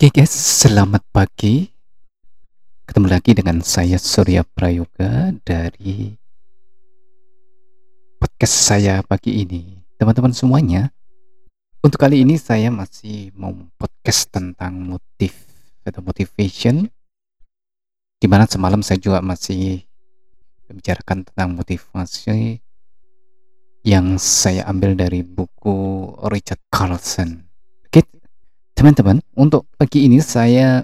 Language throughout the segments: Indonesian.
Oke guys, selamat pagi. Ketemu lagi dengan saya Surya Prayoga dari podcast saya pagi ini. Teman-teman semuanya, untuk kali ini saya masih mau podcast tentang motif atau motivation. Di mana semalam saya juga masih membicarakan tentang motivasi yang saya ambil dari buku Richard Carlson. Teman-teman, untuk pagi ini saya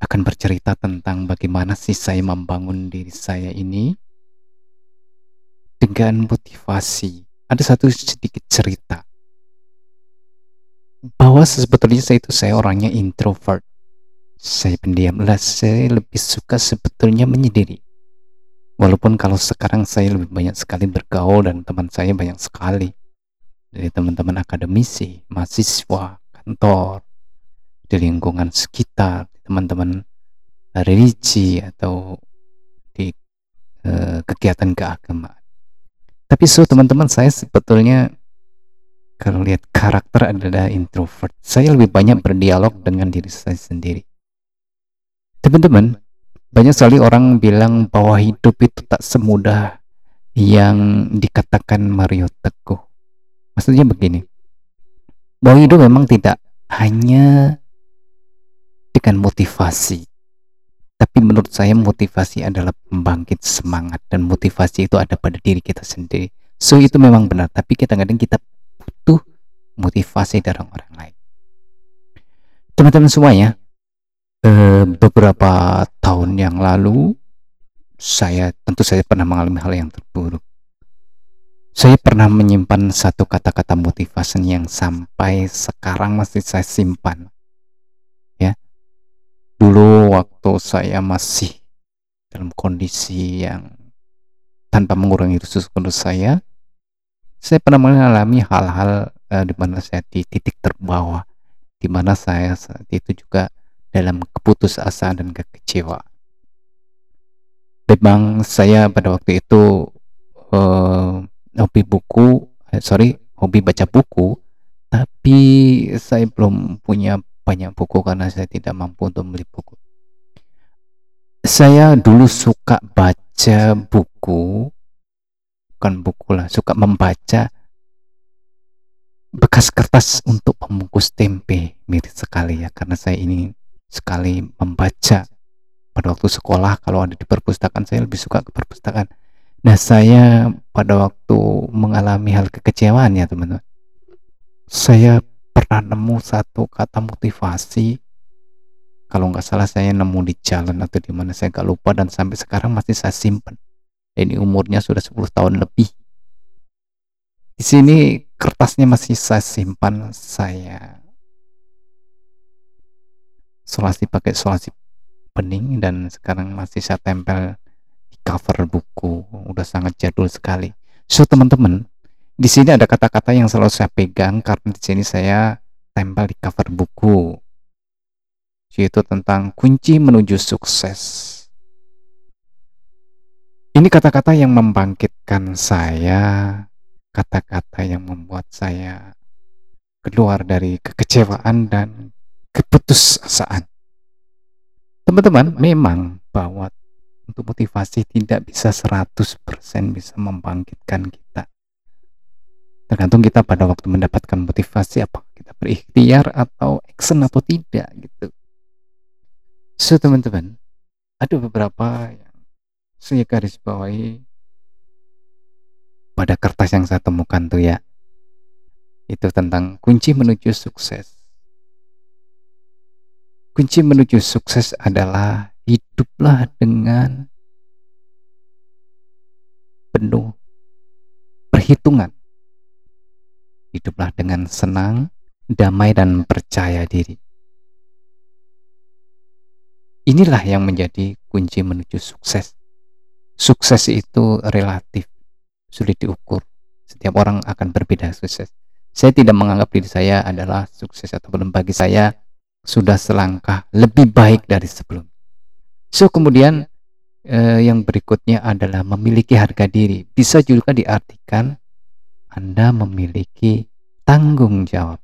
akan bercerita tentang bagaimana sih saya membangun diri saya ini dengan motivasi. Ada satu sedikit cerita bahwa sebetulnya saya itu saya orangnya introvert. Saya pendiam lah, saya lebih suka sebetulnya menyendiri. Walaupun kalau sekarang saya lebih banyak sekali bergaul dan teman saya banyak sekali dari teman-teman akademisi, mahasiswa, kantor, di lingkungan sekitar, teman-teman religi atau di uh, kegiatan keagamaan. Tapi so teman-teman saya sebetulnya kalau lihat karakter adalah introvert. Saya lebih banyak berdialog dengan diri saya sendiri. Teman-teman, banyak sekali orang bilang bahwa hidup itu tak semudah yang dikatakan Mario Teguh. Maksudnya begini, bahwa hidup memang tidak hanya dengan motivasi. Tapi menurut saya motivasi adalah pembangkit semangat dan motivasi itu ada pada diri kita sendiri. So itu memang benar, tapi kadang-kadang kita butuh motivasi dari orang lain. Teman-teman semuanya, eh, beberapa tahun yang lalu saya tentu saya pernah mengalami hal yang terburuk saya pernah menyimpan satu kata-kata motivasi yang sampai sekarang masih saya simpan. Ya. Dulu waktu saya masih dalam kondisi yang tanpa mengurangi usus kudus saya, saya pernah mengalami hal-hal uh, di mana saya di titik terbawah, di mana saya saat itu juga dalam keputusasaan dan kekecewaan. Memang saya pada waktu itu uh, hobi buku eh, sorry hobi baca buku tapi saya belum punya banyak buku karena saya tidak mampu untuk beli buku. Saya dulu suka baca buku bukan buku lah suka membaca bekas kertas untuk pembungkus tempe mirip sekali ya karena saya ini sekali membaca. Pada waktu sekolah kalau ada di perpustakaan saya lebih suka ke perpustakaan Nah, saya pada waktu mengalami hal kekecewaan ya, teman-teman. Saya pernah nemu satu kata motivasi. Kalau nggak salah saya nemu di jalan atau di mana saya nggak lupa dan sampai sekarang masih saya simpan. Ini umurnya sudah 10 tahun lebih. Di sini kertasnya masih saya simpan, saya solasi pakai solasi bening dan sekarang masih saya tempel cover buku udah sangat jadul sekali. So teman-teman di sini ada kata-kata yang selalu saya pegang karena di sini saya tempel di cover buku yaitu tentang kunci menuju sukses. Ini kata-kata yang membangkitkan saya kata-kata yang membuat saya keluar dari kekecewaan dan keputusasaan. Teman-teman memang bahwa untuk motivasi tidak bisa 100% bisa membangkitkan kita. Tergantung kita pada waktu mendapatkan motivasi apa kita berikhtiar atau action atau tidak gitu. So teman-teman ada beberapa yang saya garis bawahi. Pada kertas yang saya temukan tuh ya itu tentang kunci menuju sukses. Kunci menuju sukses adalah hiduplah dengan penuh perhitungan. Hiduplah dengan senang, damai, dan percaya diri. Inilah yang menjadi kunci menuju sukses. Sukses itu relatif, sulit diukur. Setiap orang akan berbeda sukses. Saya tidak menganggap diri saya adalah sukses atau belum bagi saya sudah selangkah lebih baik dari sebelumnya. So kemudian eh, yang berikutnya adalah memiliki harga diri. Bisa juga diartikan Anda memiliki tanggung jawab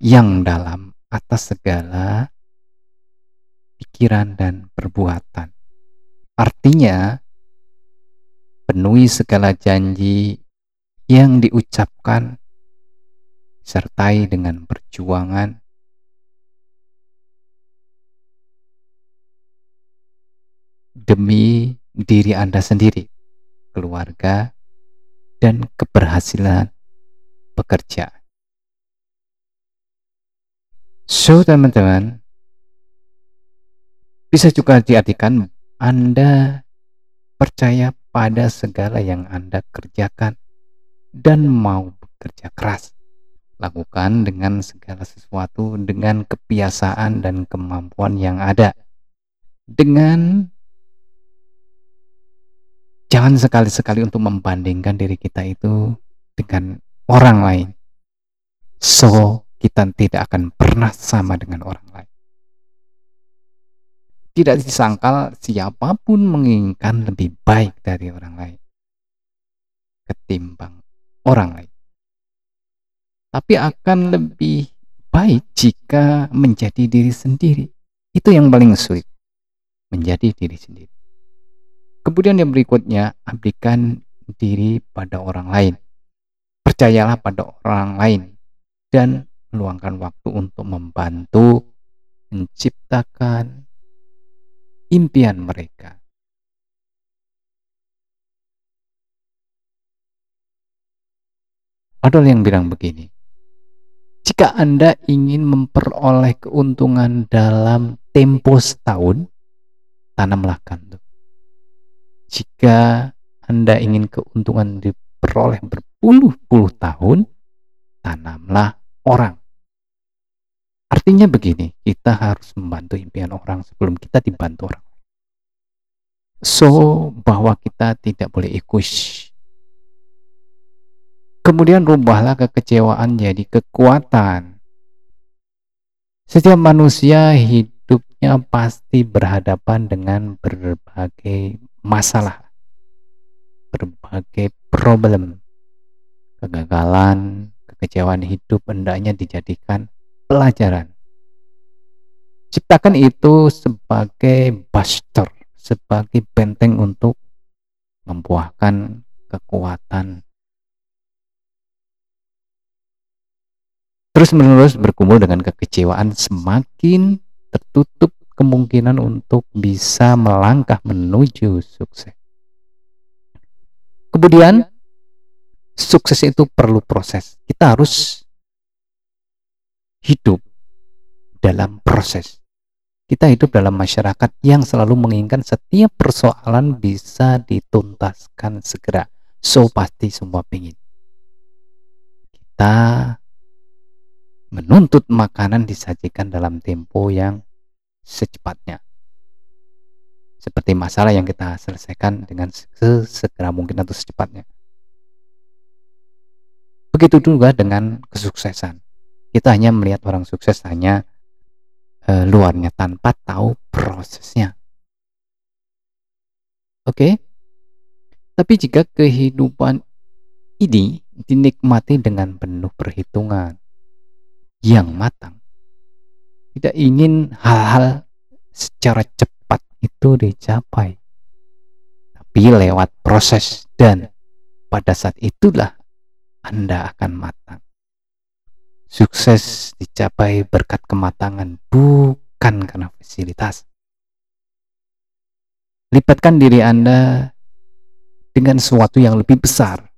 yang dalam atas segala pikiran dan perbuatan. Artinya, penuhi segala janji yang diucapkan sertai dengan perjuangan demi diri Anda sendiri, keluarga, dan keberhasilan bekerja. So, teman-teman, bisa juga diartikan Anda percaya pada segala yang Anda kerjakan dan mau bekerja keras. Lakukan dengan segala sesuatu dengan kebiasaan dan kemampuan yang ada. Dengan jangan sekali-sekali untuk membandingkan diri kita itu dengan orang lain. So, kita tidak akan pernah sama dengan orang lain. Tidak disangkal siapa pun menginginkan lebih baik dari orang lain ketimbang orang lain. Tapi akan lebih baik jika menjadi diri sendiri. Itu yang paling sulit. Menjadi diri sendiri. Kemudian yang berikutnya, abdikan diri pada orang lain. Percayalah pada orang lain dan meluangkan waktu untuk membantu menciptakan impian mereka. Ada yang bilang begini, jika Anda ingin memperoleh keuntungan dalam tempo setahun, tanamlah kantuk jika Anda ingin keuntungan diperoleh berpuluh-puluh tahun, tanamlah orang. Artinya begini, kita harus membantu impian orang sebelum kita dibantu orang. So, bahwa kita tidak boleh egois. Kemudian rubahlah kekecewaan jadi kekuatan. Setiap manusia hidupnya pasti berhadapan dengan berbagai masalah, berbagai problem, kegagalan, kekecewaan hidup hendaknya dijadikan pelajaran. Ciptakan itu sebagai buster, sebagai benteng untuk membuahkan kekuatan. Terus menerus berkumpul dengan kekecewaan semakin tertutup kemungkinan untuk bisa melangkah menuju sukses. Kemudian, sukses itu perlu proses. Kita harus hidup dalam proses. Kita hidup dalam masyarakat yang selalu menginginkan setiap persoalan bisa dituntaskan segera. So pasti semua ingin. Kita menuntut makanan disajikan dalam tempo yang secepatnya. Seperti masalah yang kita selesaikan dengan sesegera mungkin atau secepatnya. Begitu juga dengan kesuksesan. Kita hanya melihat orang sukses hanya e, luarnya tanpa tahu prosesnya. Oke? Okay? Tapi jika kehidupan ini dinikmati dengan penuh perhitungan yang matang, tidak ingin hal-hal secara cepat itu dicapai. Tapi lewat proses dan pada saat itulah Anda akan matang. Sukses dicapai berkat kematangan bukan karena fasilitas. Lipatkan diri Anda dengan sesuatu yang lebih besar.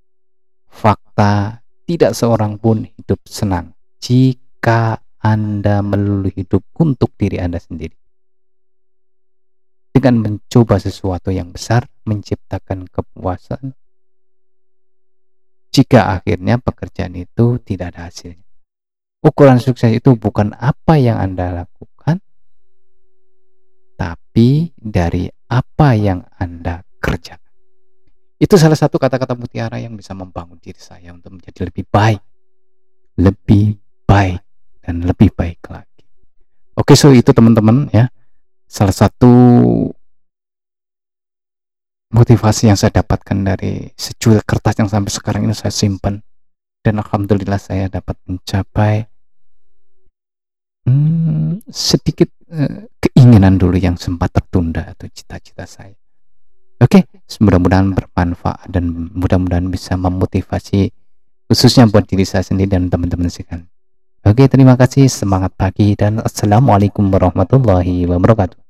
Fakta tidak seorang pun hidup senang. Jika anda melulu hidup untuk diri Anda sendiri. Dengan mencoba sesuatu yang besar, menciptakan kepuasan, jika akhirnya pekerjaan itu tidak ada hasilnya. Ukuran sukses itu bukan apa yang Anda lakukan, tapi dari apa yang Anda kerjakan. Itu salah satu kata-kata mutiara yang bisa membangun diri saya untuk menjadi lebih baik. Lebih baik dan lebih baik lagi. Oke, so itu teman-teman ya. Salah satu motivasi yang saya dapatkan dari secuil kertas yang sampai sekarang ini saya simpan dan alhamdulillah saya dapat mencapai hmm, sedikit uh, keinginan dulu yang sempat tertunda atau cita-cita saya. Oke, okay, mudah-mudahan bermanfaat dan mudah-mudahan bisa memotivasi khususnya buat diri saya sendiri dan teman-teman sekalian. Oke, terima kasih, semangat pagi dan assalamualaikum warahmatullahi wabarakatuh.